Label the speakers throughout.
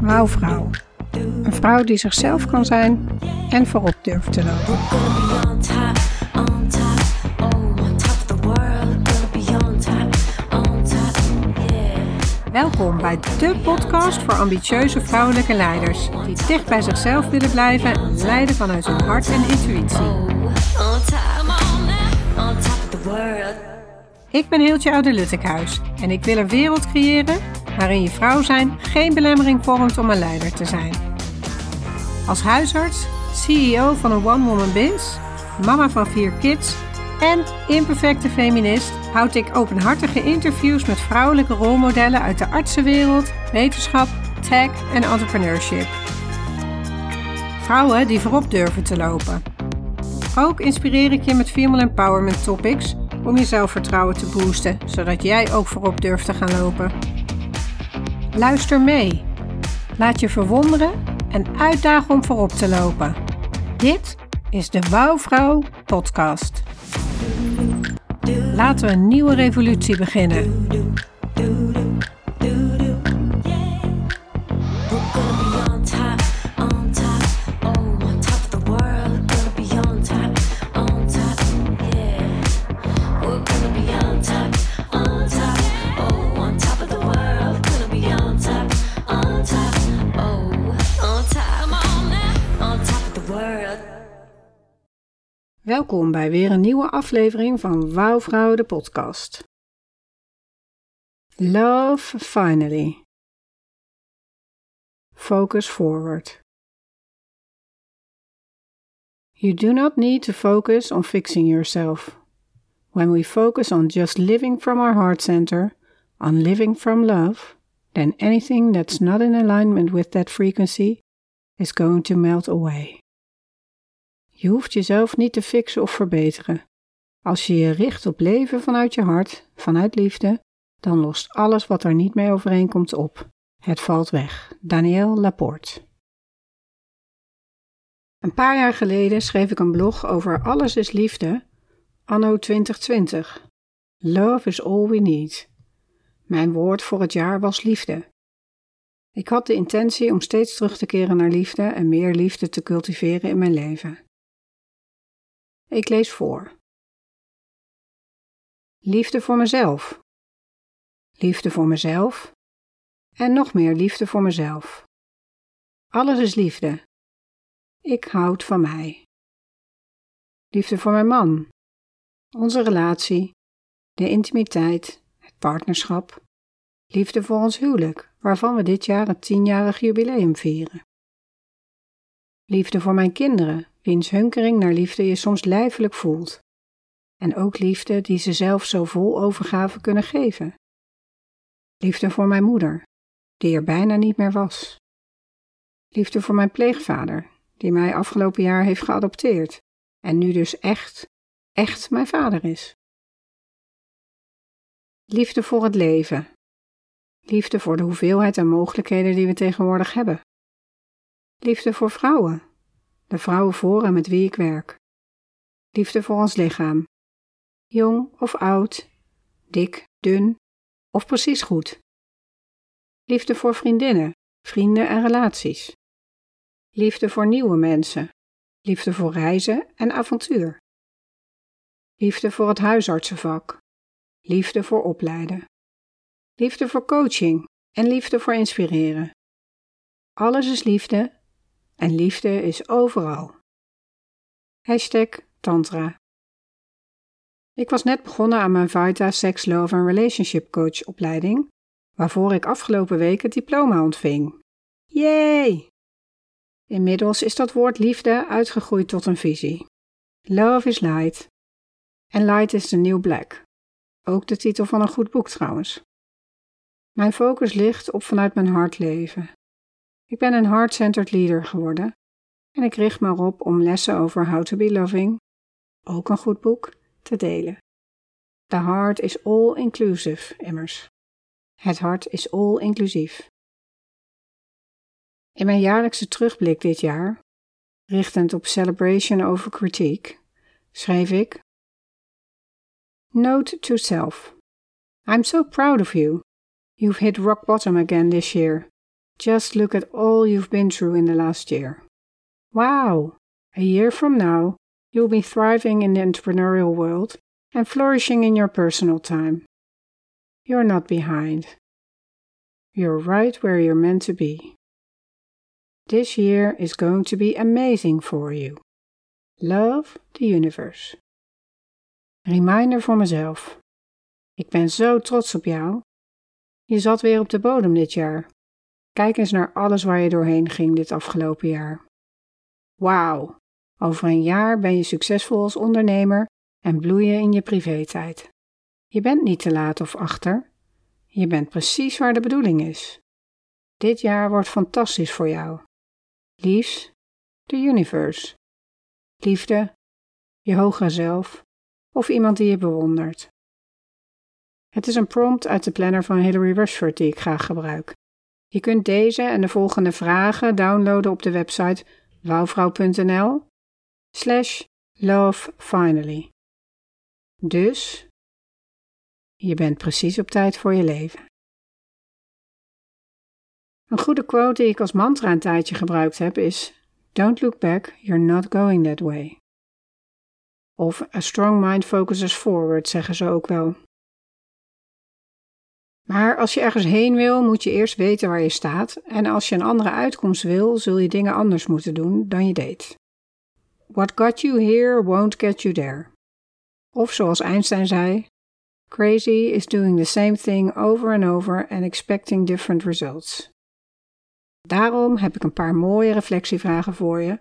Speaker 1: Wauwvrouw. Een vrouw die zichzelf kan zijn en voorop durft te lopen. Welkom bij de podcast voor ambitieuze vrouwelijke leiders die dicht bij zichzelf willen blijven en leiden vanuit hun hart en intuïtie. Ik ben Hiltje Oude Luttekhuis en ik wil een wereld creëren waarin je vrouw zijn geen belemmering vormt om een leider te zijn. Als huisarts, CEO van een one-woman biz, mama van vier kids en imperfecte feminist houd ik openhartige interviews met vrouwelijke rolmodellen uit de artsenwereld, wetenschap, tech en entrepreneurship. Vrouwen die voorop durven te lopen. Ook inspireer ik je met female empowerment topics om je zelfvertrouwen te boosten, zodat jij ook voorop durft te gaan lopen. Luister mee. Laat je verwonderen en uitdagen om voorop te lopen. Dit is de Wouwvrouw podcast. Laten we een nieuwe revolutie beginnen. Welkom bij weer een nieuwe aflevering van Wouwvrouw de podcast. Love finally. Focus forward. You do not need to focus on fixing yourself. When we focus on just living from our heart center, on living from love, then anything that's not in alignment with that frequency is going to melt away. Je hoeft jezelf niet te fixen of verbeteren. Als je je richt op leven vanuit je hart, vanuit liefde, dan lost alles wat er niet mee overeenkomt op. Het valt weg. Daniel Laporte. Een paar jaar geleden schreef ik een blog over Alles is liefde, anno 2020. Love is all we need. Mijn woord voor het jaar was liefde. Ik had de intentie om steeds terug te keren naar liefde en meer liefde te cultiveren in mijn leven. Ik lees voor. Liefde voor mezelf. Liefde voor mezelf. En nog meer liefde voor mezelf. Alles is liefde. Ik houd van mij. Liefde voor mijn man. Onze relatie. De intimiteit. Het partnerschap. Liefde voor ons huwelijk, waarvan we dit jaar het tienjarig jubileum vieren. Liefde voor mijn kinderen, wiens hunkering naar liefde je soms lijfelijk voelt. En ook liefde die ze zelf zo vol overgave kunnen geven. Liefde voor mijn moeder, die er bijna niet meer was. Liefde voor mijn pleegvader, die mij afgelopen jaar heeft geadopteerd en nu dus echt, echt mijn vader is. Liefde voor het leven. Liefde voor de hoeveelheid en mogelijkheden die we tegenwoordig hebben. Liefde voor vrouwen, de vrouwen voor en met wie ik werk. Liefde voor ons lichaam. Jong of oud, dik, dun of precies goed. Liefde voor vriendinnen, vrienden en relaties. Liefde voor nieuwe mensen. Liefde voor reizen en avontuur. Liefde voor het huisartsenvak. Liefde voor opleiden. Liefde voor coaching en liefde voor inspireren. Alles is liefde en liefde is overal. Hashtag Tantra. Ik was net begonnen aan mijn Vita Sex, Love en Relationship Coach opleiding, waarvoor ik afgelopen week het diploma ontving. Yay! Inmiddels is dat woord liefde uitgegroeid tot een visie. Love is light. En light is the new black. Ook de titel van een goed boek trouwens. Mijn focus ligt op vanuit mijn hart leven. Ik ben een heart-centered leader geworden en ik richt me erop om lessen over How to be Loving, ook een goed boek, te delen. The heart is all inclusive, immers. Het hart is all inclusief. In mijn jaarlijkse terugblik dit jaar, richtend op Celebration over Critique, schreef ik: Note to self. I'm so proud of you You've hit rock bottom again this year. Just look at all you've been through in the last year. Wow! A year from now, you'll be thriving in the entrepreneurial world and flourishing in your personal time. You're not behind. You're right where you're meant to be. This year is going to be amazing for you. Love the universe. Reminder voor mezelf. Ik ben zo trots op jou. Je zat weer op de bodem dit jaar. Kijk eens naar alles waar je doorheen ging dit afgelopen jaar. Wauw, over een jaar ben je succesvol als ondernemer en bloei je in je privé-tijd. Je bent niet te laat of achter. Je bent precies waar de bedoeling is. Dit jaar wordt fantastisch voor jou. Liefs, de universe. Liefde, je hogere zelf of iemand die je bewondert. Het is een prompt uit de planner van Hilary Rushford die ik graag gebruik. Je kunt deze en de volgende vragen downloaden op de website wouwvrouw.nl slash lovefinally. Dus, je bent precies op tijd voor je leven. Een goede quote die ik als mantra een tijdje gebruikt heb is: Don't look back, you're not going that way. Of a strong mind focuses forward, zeggen ze ook wel. Maar als je ergens heen wil, moet je eerst weten waar je staat. En als je een andere uitkomst wil, zul je dingen anders moeten doen dan je deed. What got you here won't get you there. Of zoals Einstein zei: Crazy is doing the same thing over and over and expecting different results. Daarom heb ik een paar mooie reflectievragen voor je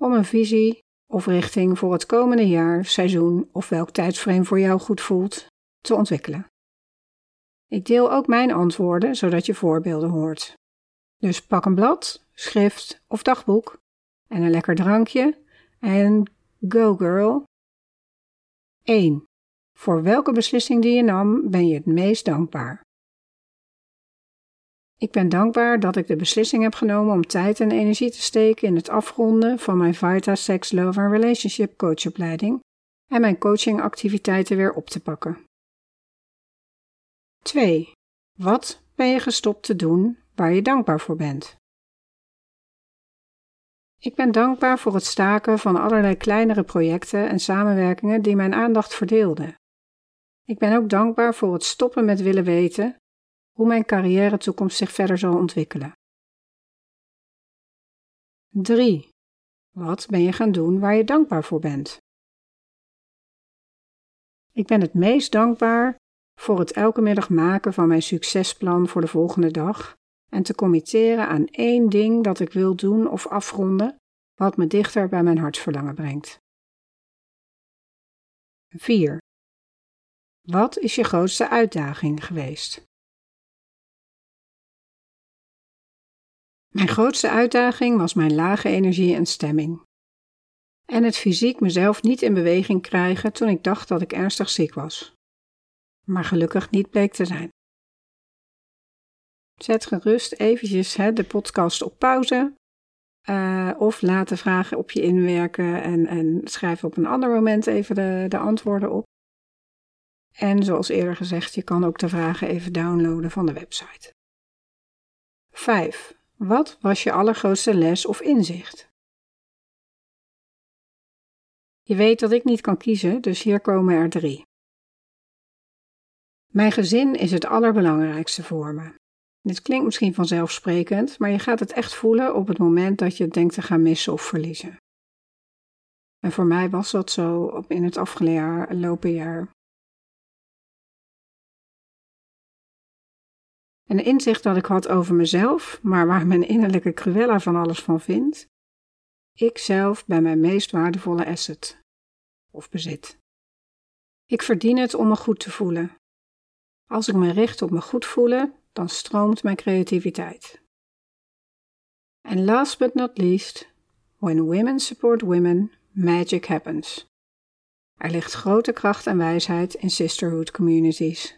Speaker 1: om een visie of richting voor het komende jaar, seizoen of welk tijdsframe voor jou goed voelt te ontwikkelen. Ik deel ook mijn antwoorden zodat je voorbeelden hoort. Dus pak een blad, schrift of dagboek en een lekker drankje en go girl. 1. Voor welke beslissing die je nam ben je het meest dankbaar? Ik ben dankbaar dat ik de beslissing heb genomen om tijd en energie te steken in het afronden van mijn Vita Sex, Love en Relationship coachopleiding en mijn coachingactiviteiten weer op te pakken. 2. Wat ben je gestopt te doen waar je dankbaar voor bent? Ik ben dankbaar voor het staken van allerlei kleinere projecten en samenwerkingen die mijn aandacht verdeelden. Ik ben ook dankbaar voor het stoppen met willen weten hoe mijn carrière toekomst zich verder zal ontwikkelen. 3. Wat ben je gaan doen waar je dankbaar voor bent? Ik ben het meest dankbaar voor het elke middag maken van mijn succesplan voor de volgende dag en te committeren aan één ding dat ik wil doen of afronden, wat me dichter bij mijn hartsverlangen brengt. 4. Wat is je grootste uitdaging geweest? Mijn grootste uitdaging was mijn lage energie en stemming. En het fysiek mezelf niet in beweging krijgen toen ik dacht dat ik ernstig ziek was. Maar gelukkig niet bleek te zijn. Zet gerust eventjes hè, de podcast op pauze. Uh, of laat de vragen op je inwerken en, en schrijf op een ander moment even de, de antwoorden op. En zoals eerder gezegd, je kan ook de vragen even downloaden van de website. 5. Wat was je allergrootste les of inzicht? Je weet dat ik niet kan kiezen, dus hier komen er drie. Mijn gezin is het allerbelangrijkste voor me. Dit klinkt misschien vanzelfsprekend, maar je gaat het echt voelen op het moment dat je het denkt te gaan missen of verliezen. En voor mij was dat zo in het afgelopen jaar. Een inzicht dat ik had over mezelf, maar waar mijn innerlijke Cruella van alles van vindt. Ik zelf ben mijn meest waardevolle asset of bezit. Ik verdien het om me goed te voelen. Als ik me richt op me goed voelen, dan stroomt mijn creativiteit. En last but not least, when women support women, magic happens. Er ligt grote kracht en wijsheid in sisterhood communities.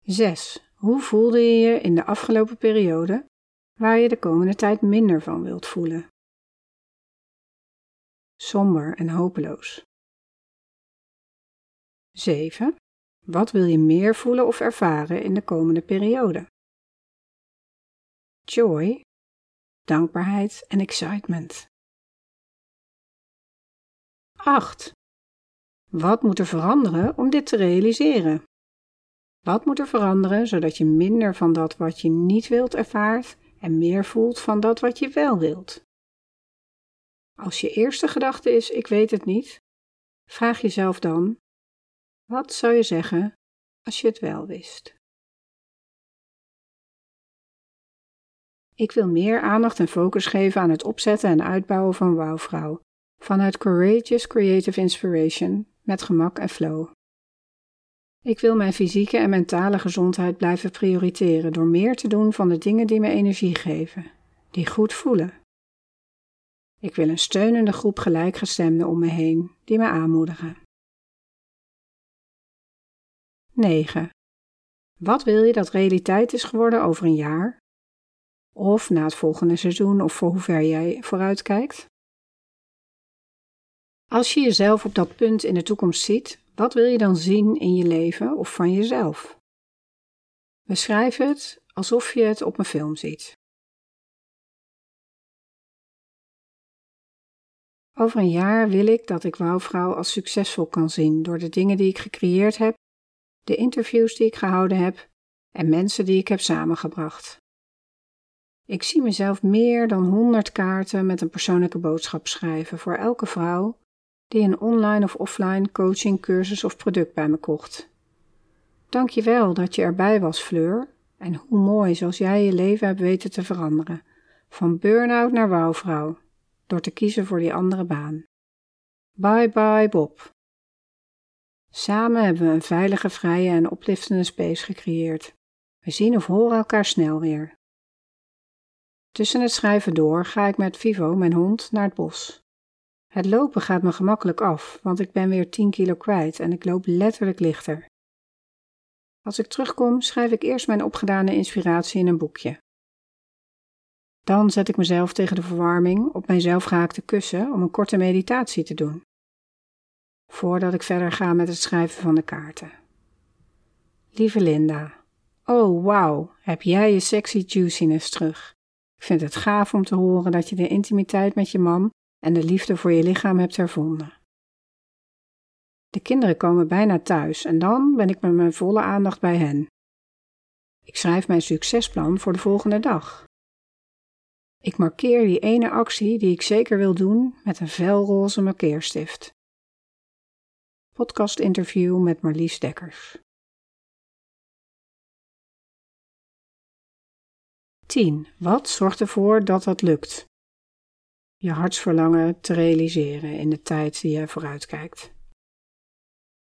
Speaker 1: 6. Hoe voelde je je in de afgelopen periode waar je de komende tijd minder van wilt voelen? Somber en hopeloos. 7. Wat wil je meer voelen of ervaren in de komende periode? Joy, dankbaarheid en excitement. 8. Wat moet er veranderen om dit te realiseren? Wat moet er veranderen zodat je minder van dat wat je niet wilt ervaart en meer voelt van dat wat je wel wilt? Als je eerste gedachte is: ik weet het niet, vraag jezelf dan: wat zou je zeggen als je het wel wist? Ik wil meer aandacht en focus geven aan het opzetten en uitbouwen van Wouwvrouw vanuit Courageous Creative Inspiration met gemak en flow. Ik wil mijn fysieke en mentale gezondheid blijven prioriteren door meer te doen van de dingen die me energie geven, die goed voelen. Ik wil een steunende groep gelijkgestemden om me heen die me aanmoedigen. 9. Wat wil je dat realiteit is geworden over een jaar? Of na het volgende seizoen of voor hoe ver jij vooruit kijkt? Als je jezelf op dat punt in de toekomst ziet, wat wil je dan zien in je leven of van jezelf? Beschrijf het alsof je het op een film ziet. Over een jaar wil ik dat ik Wouwvrouw als succesvol kan zien door de dingen die ik gecreëerd heb, de interviews die ik gehouden heb en mensen die ik heb samengebracht. Ik zie mezelf meer dan 100 kaarten met een persoonlijke boodschap schrijven voor elke vrouw die een online of offline coaching, cursus of product bij me kocht. Dank je wel dat je erbij was, Fleur, en hoe mooi zoals jij je leven hebt weten te veranderen, van burn-out naar wouwvrouw, door te kiezen voor die andere baan. Bye bye Bob. Samen hebben we een veilige, vrije en opliftende space gecreëerd. We zien of horen elkaar snel weer. Tussen het schrijven door ga ik met Vivo, mijn hond, naar het bos. Het lopen gaat me gemakkelijk af, want ik ben weer 10 kilo kwijt en ik loop letterlijk lichter. Als ik terugkom, schrijf ik eerst mijn opgedane inspiratie in een boekje. Dan zet ik mezelf tegen de verwarming op mijn zelfgehaakte kussen om een korte meditatie te doen. Voordat ik verder ga met het schrijven van de kaarten. Lieve Linda, oh wauw, heb jij je sexy juiciness terug. Ik vind het gaaf om te horen dat je de intimiteit met je man en de liefde voor je lichaam hebt hervonden. De kinderen komen bijna thuis en dan ben ik met mijn volle aandacht bij hen. Ik schrijf mijn succesplan voor de volgende dag. Ik markeer die ene actie die ik zeker wil doen met een felroze markeerstift. Podcast interview met Marlies Dekkers. 10. Wat zorgt ervoor dat dat lukt? je hartsverlangen te realiseren in de tijd die je vooruitkijkt.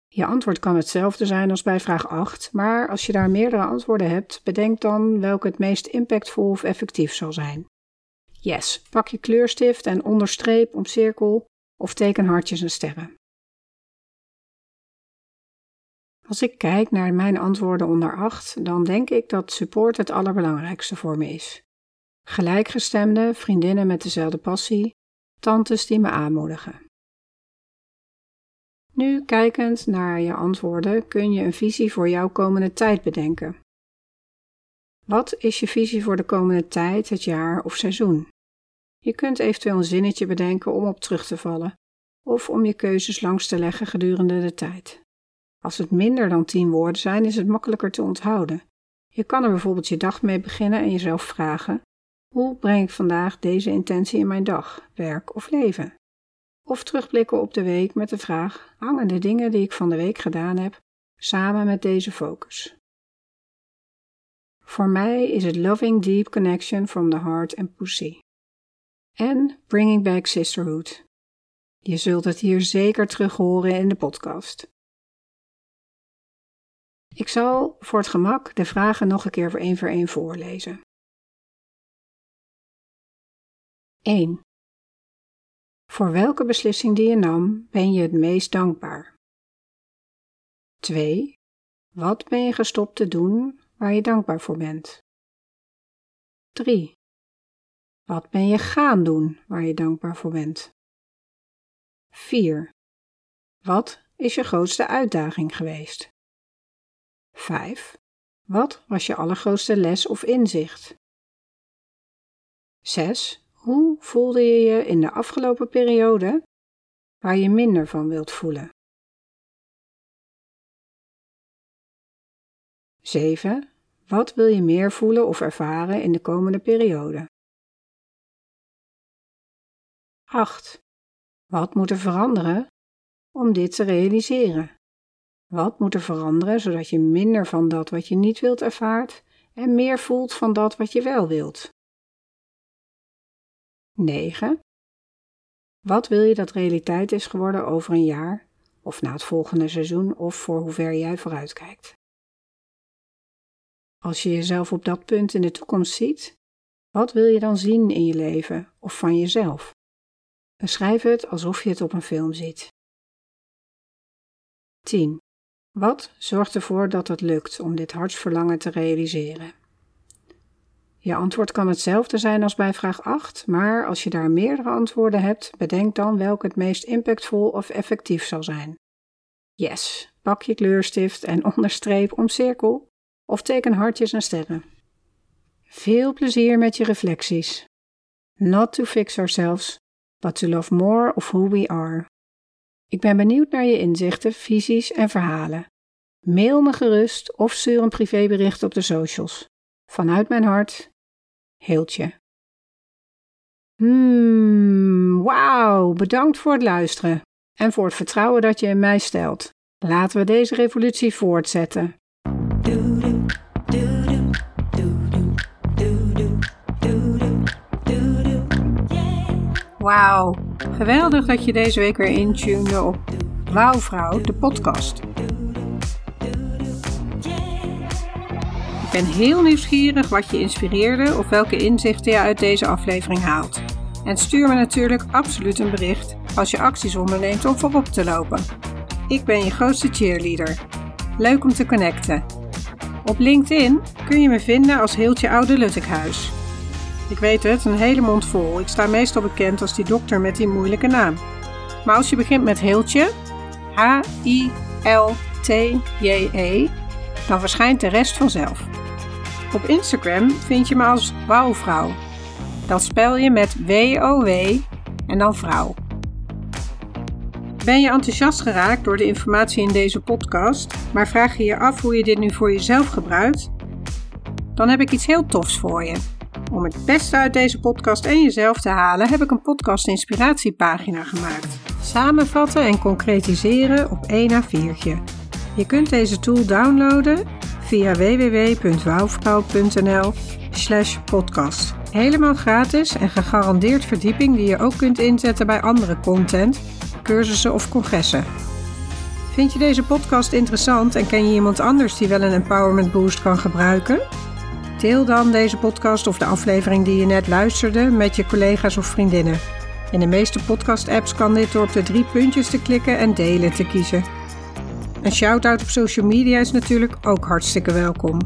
Speaker 1: Je antwoord kan hetzelfde zijn als bij vraag 8, maar als je daar meerdere antwoorden hebt, bedenk dan welke het meest impactvol of effectief zal zijn. Yes, pak je kleurstift en onderstreep, omcirkel of teken hartjes en sterren. Als ik kijk naar mijn antwoorden onder 8, dan denk ik dat support het allerbelangrijkste voor me is. Gelijkgestemde, vriendinnen met dezelfde passie, tantes die me aanmoedigen. Nu, kijkend naar je antwoorden, kun je een visie voor jouw komende tijd bedenken. Wat is je visie voor de komende tijd, het jaar of seizoen? Je kunt eventueel een zinnetje bedenken om op terug te vallen, of om je keuzes langs te leggen gedurende de tijd. Als het minder dan tien woorden zijn, is het makkelijker te onthouden. Je kan er bijvoorbeeld je dag mee beginnen en jezelf vragen: hoe breng ik vandaag deze intentie in mijn dag, werk of leven? Of terugblikken op de week met de vraag: hangen de dingen die ik van de week gedaan heb samen met deze focus? Voor mij is het Loving Deep Connection from the Heart and Pussy. En Bringing Back Sisterhood. Je zult het hier zeker terug horen in de podcast. Ik zal voor het gemak de vragen nog een keer voor één voor één voorlezen. 1. Voor welke beslissing die je nam ben je het meest dankbaar? 2. Wat ben je gestopt te doen waar je dankbaar voor bent? 3. Wat ben je gaan doen waar je dankbaar voor bent? 4. Wat is je grootste uitdaging geweest? 5. Wat was je allergrootste les of inzicht? 6. Hoe voelde je je in de afgelopen periode waar je minder van wilt voelen? 7. Wat wil je meer voelen of ervaren in de komende periode? 8. Wat moet er veranderen om dit te realiseren? Wat moet er veranderen zodat je minder van dat wat je niet wilt ervaart en meer voelt van dat wat je wel wilt? 9. Wat wil je dat realiteit is geworden over een jaar, of na het volgende seizoen, of voor hoever jij vooruitkijkt? Als je jezelf op dat punt in de toekomst ziet, wat wil je dan zien in je leven of van jezelf? Beschrijf het alsof je het op een film ziet. 10. Wat zorgt ervoor dat het lukt om dit hartsverlangen te realiseren? Je antwoord kan hetzelfde zijn als bij vraag 8, maar als je daar meerdere antwoorden hebt, bedenk dan welke het meest impactvol of effectief zal zijn. Yes, pak je kleurstift en onderstreep omcirkel of teken hartjes en sterren. Veel plezier met je reflecties. Not to fix ourselves, but to love more of who we are. Ik ben benieuwd naar je inzichten, visies en verhalen. Mail me gerust of stuur een privébericht op de socials. Vanuit mijn hart, Heeltje. Hmm, wauw, bedankt voor het luisteren en voor het vertrouwen dat je in mij stelt. Laten we deze revolutie voortzetten. Wauw, geweldig dat je deze week weer intunede op Wauwvrouw, de podcast. Ik ben heel nieuwsgierig wat je inspireerde of welke inzichten je uit deze aflevering haalt. En stuur me natuurlijk absoluut een bericht als je acties onderneemt om voorop te lopen. Ik ben je grootste cheerleader. Leuk om te connecten. Op LinkedIn kun je me vinden als Heeltje Oude Luttekhuis. Ik weet het, een hele mond vol. Ik sta meestal bekend als die dokter met die moeilijke naam. Maar als je begint met Heeltje, H-I-L-T-J-E, dan verschijnt de rest vanzelf. Op Instagram vind je me als Wouwvrouw. Dat spel je met W-O-W en dan vrouw. Ben je enthousiast geraakt door de informatie in deze podcast, maar vraag je je af hoe je dit nu voor jezelf gebruikt? Dan heb ik iets heel tofs voor je. Om het beste uit deze podcast en jezelf te halen, heb ik een podcast inspiratiepagina gemaakt. Samenvatten en concretiseren op 1 A4'tje. Je kunt deze tool downloaden via www.wouwvrouw.nl slash podcast. Helemaal gratis en gegarandeerd verdieping die je ook kunt inzetten bij andere content, cursussen of congressen. Vind je deze podcast interessant en ken je iemand anders die wel een empowerment boost kan gebruiken? Deel dan deze podcast of de aflevering die je net luisterde met je collega's of vriendinnen. In de meeste podcast-apps kan dit door op de drie puntjes te klikken en delen te kiezen. Een shout-out op social media is natuurlijk ook hartstikke welkom.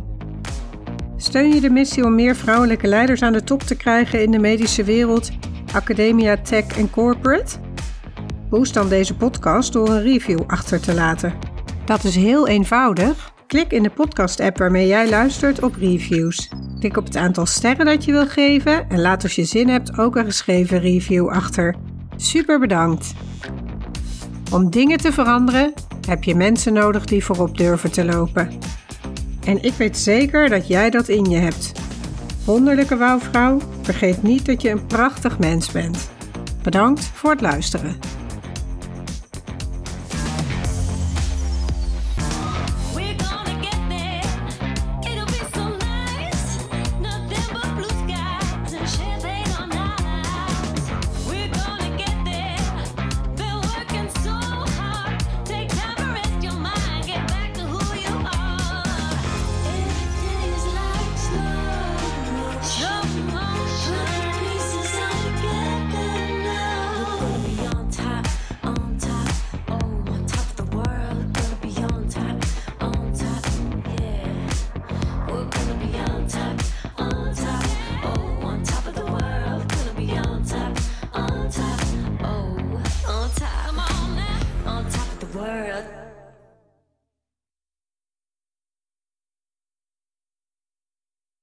Speaker 1: Steun je de missie om meer vrouwelijke leiders aan de top te krijgen in de medische wereld, academia, tech en corporate? Boost dan deze podcast door een review achter te laten. Dat is heel eenvoudig. Klik in de podcast-app waarmee jij luistert op reviews. Klik op het aantal sterren dat je wil geven en laat als je zin hebt ook een geschreven review achter. Super bedankt! Om dingen te veranderen heb je mensen nodig die voorop durven te lopen. En ik weet zeker dat jij dat in je hebt. Wonderlijke wouwvrouw, vergeet niet dat je een prachtig mens bent. Bedankt voor het luisteren.